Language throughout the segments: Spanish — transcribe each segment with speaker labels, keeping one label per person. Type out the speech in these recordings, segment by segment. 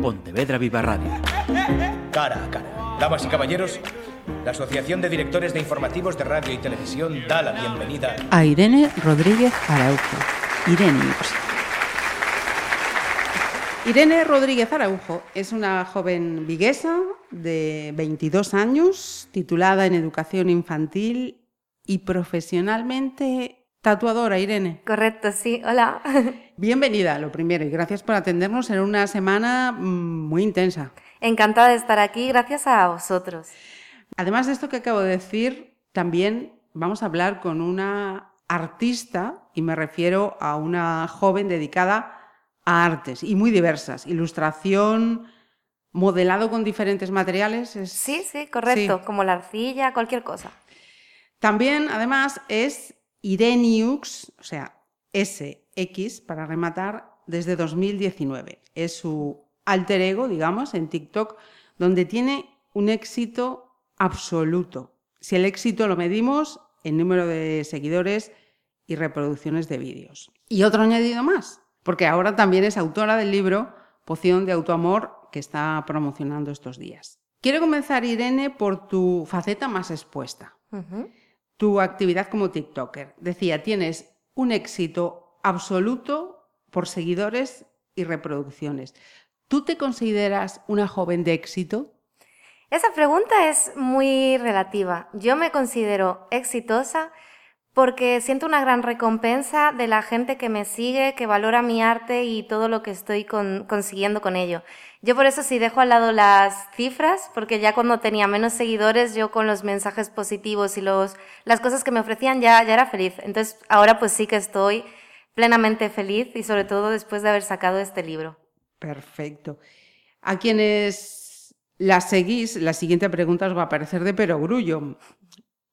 Speaker 1: Pontevedra Viva Radio.
Speaker 2: Cara a cara. Damas y caballeros, la Asociación de Directores de Informativos de Radio y Televisión da la bienvenida
Speaker 3: a Irene Rodríguez Araujo. Irene. Irene Rodríguez Araujo es una joven viguesa de 22 años, titulada en Educación Infantil y profesionalmente tatuadora, Irene.
Speaker 4: Correcto, sí. Hola.
Speaker 3: Bienvenida, lo primero, y gracias por atendernos en una semana mm, muy intensa.
Speaker 4: Encantada de estar aquí, gracias a vosotros.
Speaker 3: Además de esto que acabo de decir, también vamos a hablar con una artista, y me refiero a una joven dedicada a artes y muy diversas, ilustración, modelado con diferentes materiales.
Speaker 4: Sí, sí, correcto, como la arcilla, cualquier cosa.
Speaker 3: También, además, es Ireniux, o sea, SX para rematar, desde 2019. Es su alter ego, digamos, en TikTok, donde tiene un éxito absoluto. Si el éxito lo medimos en número de seguidores y reproducciones de vídeos. Y otro añadido más, porque ahora también es autora del libro Poción de Autoamor que está promocionando estos días. Quiero comenzar, Irene, por tu faceta más expuesta, tu actividad como TikToker. Decía, tienes un éxito absoluto por seguidores y reproducciones. ¿Tú te consideras una joven de éxito?
Speaker 4: Esa pregunta es muy relativa. Yo me considero exitosa porque siento una gran recompensa de la gente que me sigue, que valora mi arte y todo lo que estoy consiguiendo con ello. Yo por eso sí dejo al lado las cifras, porque ya cuando tenía menos seguidores, yo con los mensajes positivos y los, las cosas que me ofrecían ya, ya era feliz. Entonces ahora pues sí que estoy plenamente feliz y sobre todo después de haber sacado este libro.
Speaker 3: Perfecto. A quienes la seguís, la siguiente pregunta os va a parecer de perogrullo,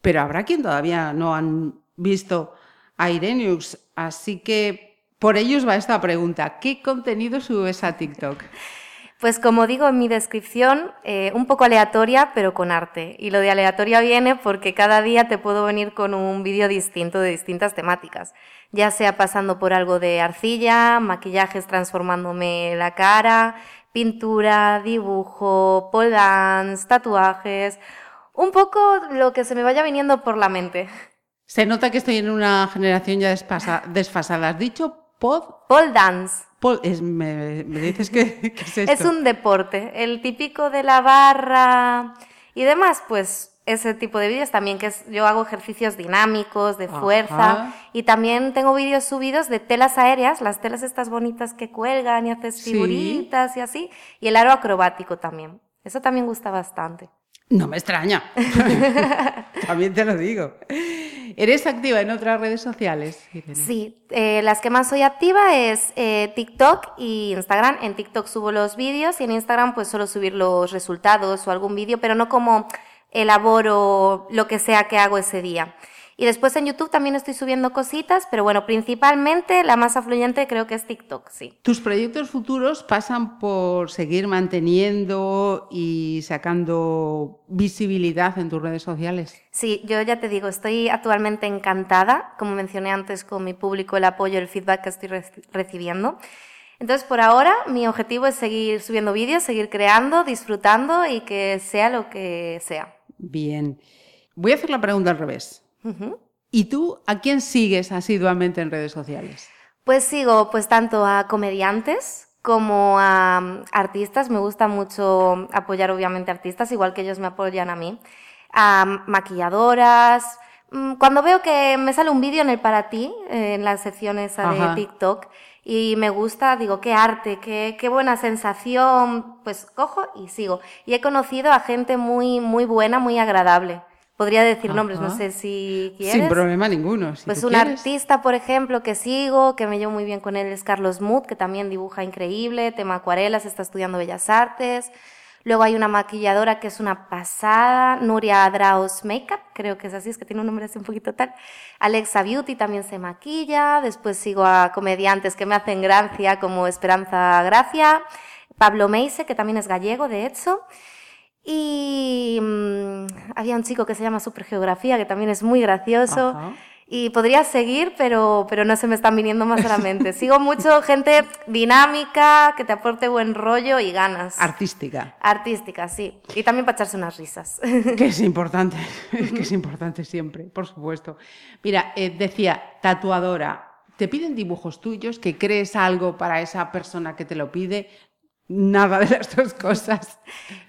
Speaker 3: pero habrá quien todavía no han visto a Irenius. Así que por ellos va esta pregunta. ¿Qué contenido subes a TikTok?
Speaker 4: Pues como digo en mi descripción, eh, un poco aleatoria, pero con arte. Y lo de aleatoria viene porque cada día te puedo venir con un vídeo distinto de distintas temáticas. Ya sea pasando por algo de arcilla, maquillajes transformándome la cara, pintura, dibujo, pole dance, tatuajes, un poco lo que se me vaya viniendo por la mente.
Speaker 3: Se nota que estoy en una generación ya desfasada. ¿Has dicho pod?
Speaker 4: Pole dance.
Speaker 3: me, dices que, es esto?
Speaker 4: Es un deporte. El típico de la barra y demás, pues ese tipo de vídeos también, que es, yo hago ejercicios dinámicos, de fuerza, y también tengo vídeos subidos de telas aéreas, las telas estas bonitas que cuelgan y haces figuritas y así, y el aro acrobático también. Eso también gusta bastante.
Speaker 3: No me extraña. también te lo digo. ¿Eres activa en otras redes sociales?
Speaker 4: Sí, eh, las que más soy activa es eh, TikTok y Instagram. En TikTok subo los vídeos y en Instagram pues suelo subir los resultados o algún vídeo, pero no como elaboro lo que sea que hago ese día. Y después en YouTube también estoy subiendo cositas, pero bueno, principalmente la más afluyente creo que es TikTok, sí.
Speaker 3: ¿Tus proyectos futuros pasan por seguir manteniendo y sacando visibilidad en tus redes sociales?
Speaker 4: Sí, yo ya te digo, estoy actualmente encantada, como mencioné antes, con mi público, el apoyo, el feedback que estoy recibiendo. Entonces, por ahora, mi objetivo es seguir subiendo vídeos, seguir creando, disfrutando y que sea lo que sea.
Speaker 3: Bien. Voy a hacer la pregunta al revés. ¿Y tú a quién sigues asiduamente en redes sociales?
Speaker 4: Pues sigo pues tanto a comediantes como a mm, artistas. Me gusta mucho apoyar obviamente artistas, igual que ellos me apoyan a mí. A maquilladoras. Mm, cuando veo que me sale un vídeo en el para ti, en las secciones de TikTok, y me gusta, digo, qué arte, qué, qué buena sensación, pues cojo y sigo. Y he conocido a gente muy, muy buena, muy agradable. Podría decir nombres, no sé si quieres.
Speaker 3: Sin problema ninguno.
Speaker 4: pues un artista, por ejemplo, que sigo, que me llevo muy bien con él, es Carlos Mood, que también dibuja increíble, tema acuarelas, está estudiando Bellas Artes. Luego hay una maquilladora que es una pasada, Nuria Adraos Makeup, creo que es así, es que tiene un nombre así un poquito tal. Alexa Beauty también se maquilla. Después sigo a comediantes que me hacen gracia, como Esperanza Gracia. Pablo Meise, que también es gallego, de hecho. Y mm, había un chico que se llama Supergeografía, que también es muy gracioso. Y podría seguir, pero, pero no se me están viniendo más a la mente. Sigo mucho gente dinámica, que te aporte buen rollo y ganas.
Speaker 3: Artística.
Speaker 4: Artística, sí. Y también para echarse unas risas.
Speaker 3: Que es importante, que es importante siempre, por supuesto. Mira, eh, decía, tatuadora, te piden dibujos tuyos, que crees algo para esa persona que te lo pide, nada de las dos cosas.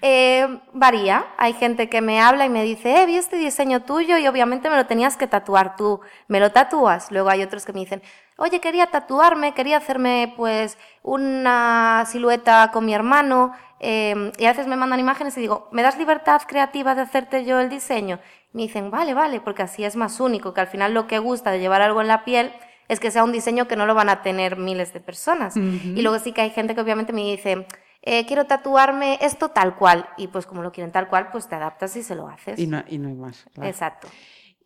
Speaker 4: Eh, varía. Hay gente que me habla y me dice, eh, vi este diseño tuyo y obviamente me lo tenías que tatuar tú. ¿Me lo tatúas? Luego hay otros que me dicen, oye, quería tatuarme, quería hacerme pues una silueta con mi hermano. Eh, y a veces me mandan imágenes y digo, ¿me das libertad creativa de hacerte yo el diseño? Me dicen, vale, vale, porque así es más único, que al final lo que gusta de llevar algo en la piel es que sea un diseño que no lo van a tener miles de personas. Y luego sí que hay gente que obviamente me dice, eh, quiero tatuarme esto tal cual. Y pues como lo quieren tal cual, pues te adaptas y se lo haces.
Speaker 3: Y no, y no hay más.
Speaker 4: Exacto.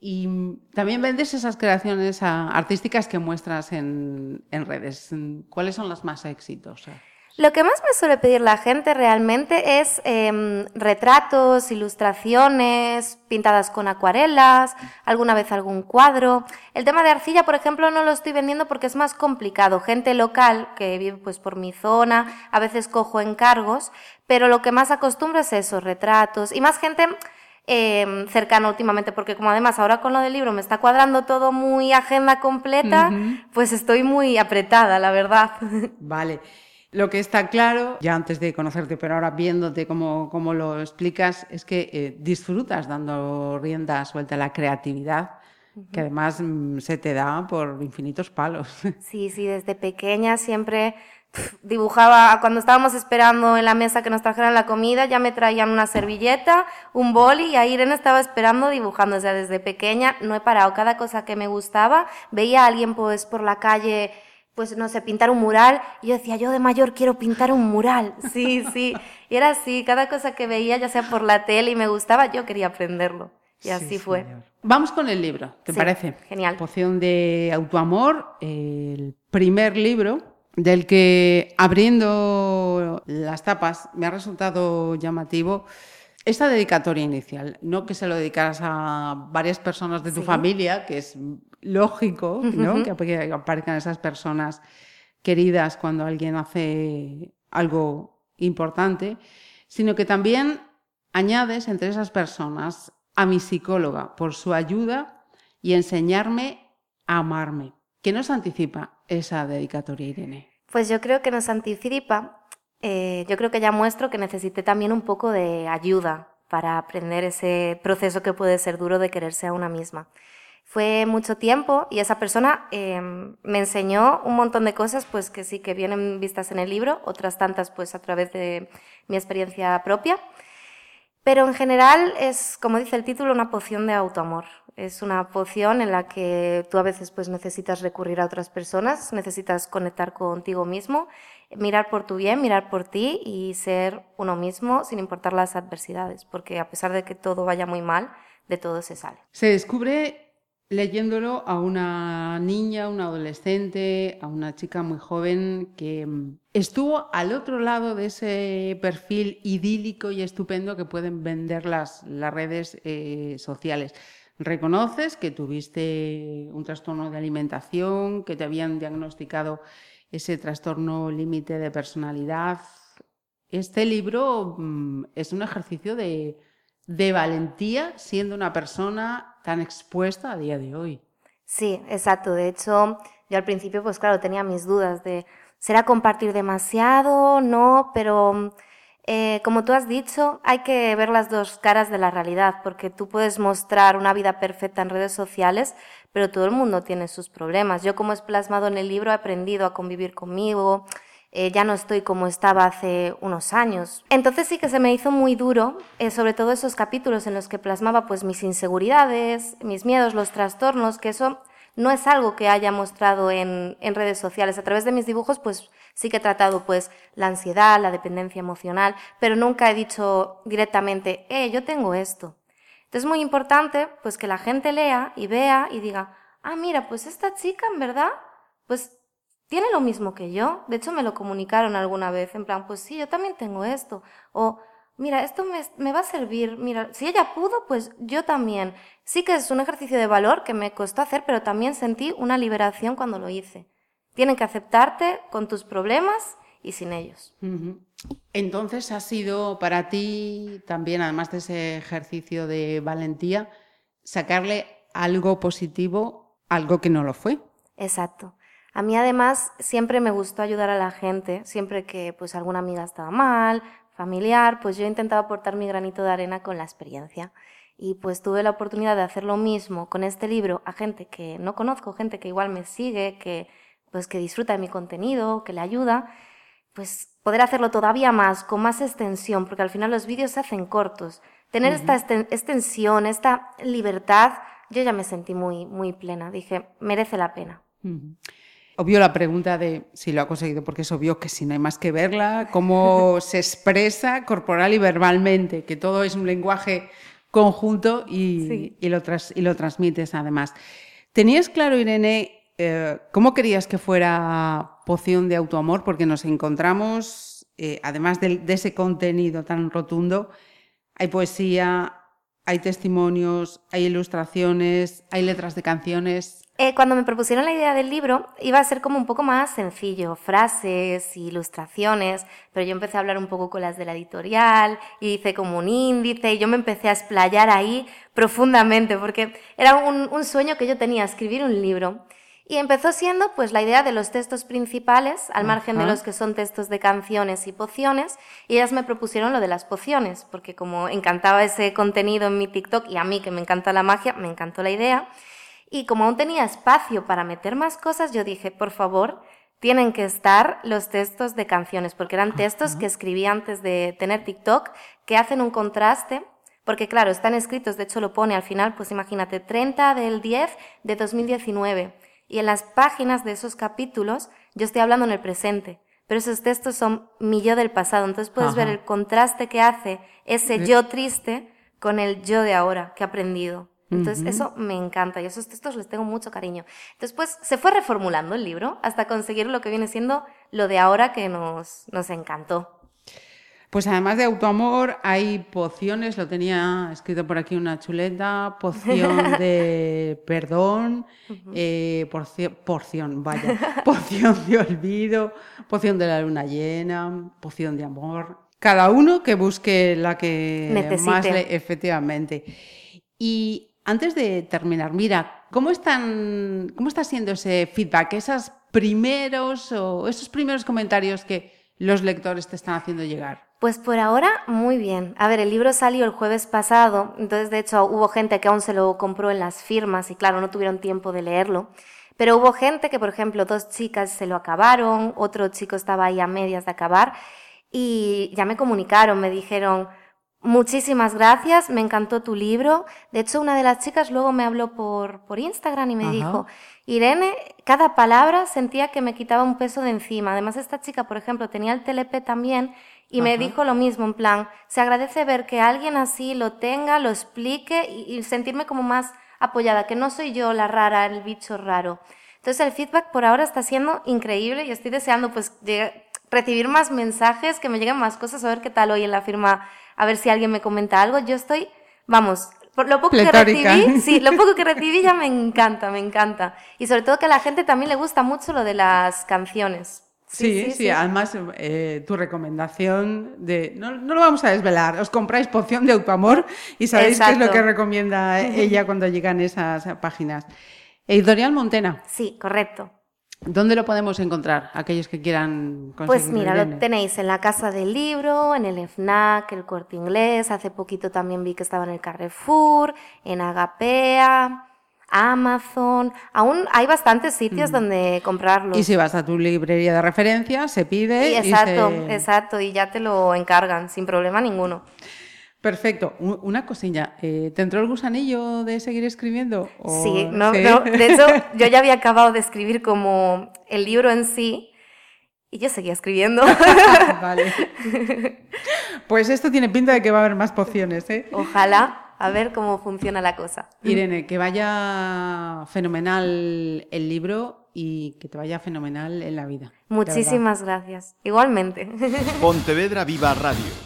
Speaker 3: Y también vendes esas creaciones artísticas que muestras en, en redes. ¿Cuáles son las más exitosas?
Speaker 4: Lo que más me suele pedir la gente realmente es em, retratos, ilustraciones, pintadas con acuarelas, alguna vez algún cuadro. El tema de arcilla, por ejemplo, no lo estoy vendiendo porque es más complicado. Gente local que vive pues por mi zona, a veces cojo encargos, pero lo que más acostumbro es eso, retratos y más gente eh, cercana últimamente, porque como además ahora con lo del libro me está cuadrando todo muy agenda completa, pues estoy muy apretada, la verdad.
Speaker 3: Vale. Lo que está claro, ya antes de conocerte, pero ahora viéndote cómo, cómo lo explicas, es que eh, disfrutas dando rienda suelta a la creatividad, que además mm, se te da por infinitos palos.
Speaker 4: Sí, sí, desde pequeña siempre dibujaba, cuando estábamos esperando en la mesa que nos trajeran la comida, ya me traían una servilleta, un boli y ahí Irene estaba esperando dibujando. O sea, desde pequeña no he parado. Cada cosa que me gustaba, veía a alguien pues por la calle pues no sé, pintar un mural. Y yo decía, yo de mayor quiero pintar un mural. Sí, sí. Y era así, cada cosa que veía, ya sea por la tele y me gustaba, yo quería aprenderlo. Y así fue.
Speaker 3: Vamos con el libro, ¿te parece?
Speaker 4: Genial.
Speaker 3: Poción de autoamor, el primer libro del que abriendo las tapas me ha resultado llamativo esta dedicatoria inicial, no que se lo dedicaras a varias personas de tu familia, que es lógico ¿no? que aparezcan esas personas queridas cuando alguien hace algo importante, sino que también añades entre esas personas a mi psicóloga por su ayuda y enseñarme a amarme. ¿Qué nos anticipa esa dedicatoria, Irene?
Speaker 4: Pues yo creo que nos anticipa eh, yo creo que ya muestro que necesité también un poco de ayuda para aprender ese proceso que puede ser duro de quererse a una misma. Fue mucho tiempo y esa persona em, me enseñó un montón de cosas pues que sí que vienen vistas en el libro, otras tantas pues a través de mi experiencia propia. Pero en general es, como dice el título, una poción de autoamor. Es una poción en la que tú a veces pues necesitas recurrir a otras personas, necesitas conectar contigo mismo mirar por tu bien, mirar por ti y ser uno mismo sin importar las adversidades, porque a pesar de que todo vaya muy mal, de todo se sale.
Speaker 3: Se descubre leyéndolo a una niña, una adolescente, a una chica muy joven que mm, estuvo al otro lado de ese perfil idílico y estupendo que pueden vender las, las redes eh, sociales. Reconoces que tuviste un trastorno de alimentación, que te habían diagnosticado ese trastorno límite de personalidad. Este libro mm, es un ejercicio de, valentía siendo una persona tan expuesta a día de hoy.
Speaker 4: Sí, exacto. De hecho, yo al principio, pues claro, tenía mis dudas de, ¿será compartir demasiado? No, pero eh, como tú has dicho, hay que ver las dos caras de la realidad, porque tú puedes mostrar una vida perfecta en redes sociales, pero todo el mundo tiene sus problemas. Yo como es plasmado en el libro he aprendido a convivir conmigo, eh, ya no estoy como estaba hace unos años. Entonces sí que se me hizo muy duro, eh, sobre todo esos capítulos en los que plasmaba pues mis inseguridades, mis miedos, los trastornos, que eso no es algo que haya mostrado en, en redes sociales. A través de mis dibujos pues sí que he tratado pues la ansiedad, la dependencia emocional, pero nunca he dicho directamente, eh, yo tengo esto. Entonces es muy importante pues que la gente lea y vea y diga, ah, mira, pues esta chica en verdad, pues tiene lo mismo que yo. De hecho me lo comunicaron alguna vez, en plan, pues sí, yo también tengo esto. O, mira, esto me, me, va a servir, mira, si ella pudo, pues yo también. Sí que es un ejercicio de valor que me costó hacer, pero también sentí una liberación cuando lo hice. Tienen que aceptarte con tus problemas y sin ellos.
Speaker 3: Entonces ha sido para ti también, además de ese ejercicio de valentía, sacarle algo positivo, algo que no lo fue.
Speaker 4: Exacto. A mí además siempre me gustó ayudar a la gente, siempre que pues alguna amiga estaba mal, familiar, pues yo intentaba aportar mi granito de arena con la experiencia. Y pues tuve la oportunidad de hacer lo mismo con este libro a gente que no conozco, gente que igual me sigue, que pues que disfruta de mi contenido, que le ayuda, pues poder hacerlo todavía más, con más extensión, porque al final los vídeos se hacen cortos. Tener esta extensión, esta libertad, yo ya me sentí muy, muy plena. Dije, merece la pena.
Speaker 3: Obvio la pregunta de si lo ha conseguido, porque es obvio que si no hay más que verla, cómo se expresa corporal y verbalmente, que todo es un lenguaje conjunto y, y, lo, y lo transmites además. ¿Tenías claro, Irene, eh, ¿cómo querías que fuera poción de autoamor? Porque nos encontramos, eh, además de, ese contenido tan rotundo, hay poesía, hay testimonios, hay ilustraciones, hay letras de canciones.
Speaker 4: Eh, cuando me propusieron la idea del libro, iba a ser como un poco más sencillo, frases, ilustraciones, pero yo empecé a hablar un poco con las de la editorial y hice como un índice y yo me empecé a explayar ahí profundamente porque era un, un sueño que yo tenía, escribir un libro. Y empezó siendo pues la idea de los textos principales, al margen de los que son textos de canciones y pociones, y ellas me propusieron lo de las pociones, porque como encantaba ese contenido en mi TikTok y a mí que me encanta la magia, me encantó la idea, y como aún tenía espacio para meter más cosas, yo dije, por favor, tienen que estar los textos de canciones, porque eran textos que escribí antes de tener TikTok, que hacen un contraste porque claro, están escritos, de hecho lo pone al final, pues imagínate, 30 del 10 de 2019. Y en las páginas de esos capítulos yo estoy hablando en el presente, pero esos textos son mi yo del pasado. Entonces puedes ver el contraste que hace ese yo triste con el yo de ahora que he aprendido. Entonces eso me encanta y esos textos les tengo mucho cariño. Entonces pues se fue reformulando el libro hasta conseguir lo que viene siendo lo de ahora que nos, nos encantó.
Speaker 3: Pues además de autoamor, hay pociones, lo tenía escrito por aquí una chuleta, poción de perdón, eh, porción, vaya, poción de olvido, poción de la luna llena, poción de amor. Cada uno que busque la que más le, efectivamente. Y antes de terminar, mira, ¿cómo están, cómo está siendo ese feedback, esos primeros o esos primeros comentarios que los lectores te están haciendo llegar?
Speaker 4: Pues por ahora, muy bien. A ver, el libro salió el jueves pasado, entonces de hecho hubo gente que aún se lo compró en las firmas y claro, no tuvieron tiempo de leerlo. Pero hubo gente que, por ejemplo, dos chicas se lo acabaron, otro chico estaba ahí a medias de acabar y ya me comunicaron, me dijeron, muchísimas gracias, me encantó tu libro. De hecho, una de las chicas luego me habló por, por Instagram y me dijo, Irene, cada palabra sentía que me quitaba un peso de encima. Además, esta chica, por ejemplo, tenía el TLP también y me dijo lo mismo, en plan, se agradece ver que alguien así lo tenga, lo explique y, sentirme como más apoyada, que no soy yo la rara, el bicho raro. Entonces el feedback por ahora está siendo increíble y estoy deseando pues recibir más mensajes, que me lleguen más cosas, a ver qué tal hoy en la firma, a ver si alguien me comenta algo. Yo estoy, vamos, por lo poco que recibí, sí, lo poco que recibí ya me encanta, me encanta. Y sobre todo que a la gente también le gusta mucho lo de las canciones.
Speaker 3: Sí, sí, además eh, tu recomendación de, no, no, lo vamos a desvelar, os compráis poción de autoamor y sabéis qué es lo que recomienda ella cuando llegan esas páginas. Editorial Montena.
Speaker 4: Sí, correcto.
Speaker 3: ¿Dónde lo podemos encontrar, aquellos que quieran conseguirlo?
Speaker 4: Pues mira, lo tenéis en la Casa del Libro, en el FNAC, el Corte Inglés, hace poquito también vi que estaba en el Carrefour, en Agapea, Amazon, aún hay bastantes sitios donde comprarlo.
Speaker 3: Y si vas a tu librería de referencia, se pide.
Speaker 4: exacto, exacto, y ya te lo encargan sin problema ninguno.
Speaker 3: Perfecto. Una cosilla, eh, ¿te entró el gusanillo de seguir escribiendo?
Speaker 4: Sí, no, no, de hecho yo ya había acabado de escribir como el libro en sí y yo seguía escribiendo. vale.
Speaker 3: Pues esto tiene pinta de que va a haber más pociones, ¿eh?
Speaker 4: Ojalá a ver cómo funciona la cosa.
Speaker 3: Irene, que vaya fenomenal el libro y que te vaya fenomenal en la vida.
Speaker 4: Muchísimas gracias. Igualmente.
Speaker 1: Pontevedra Viva Radio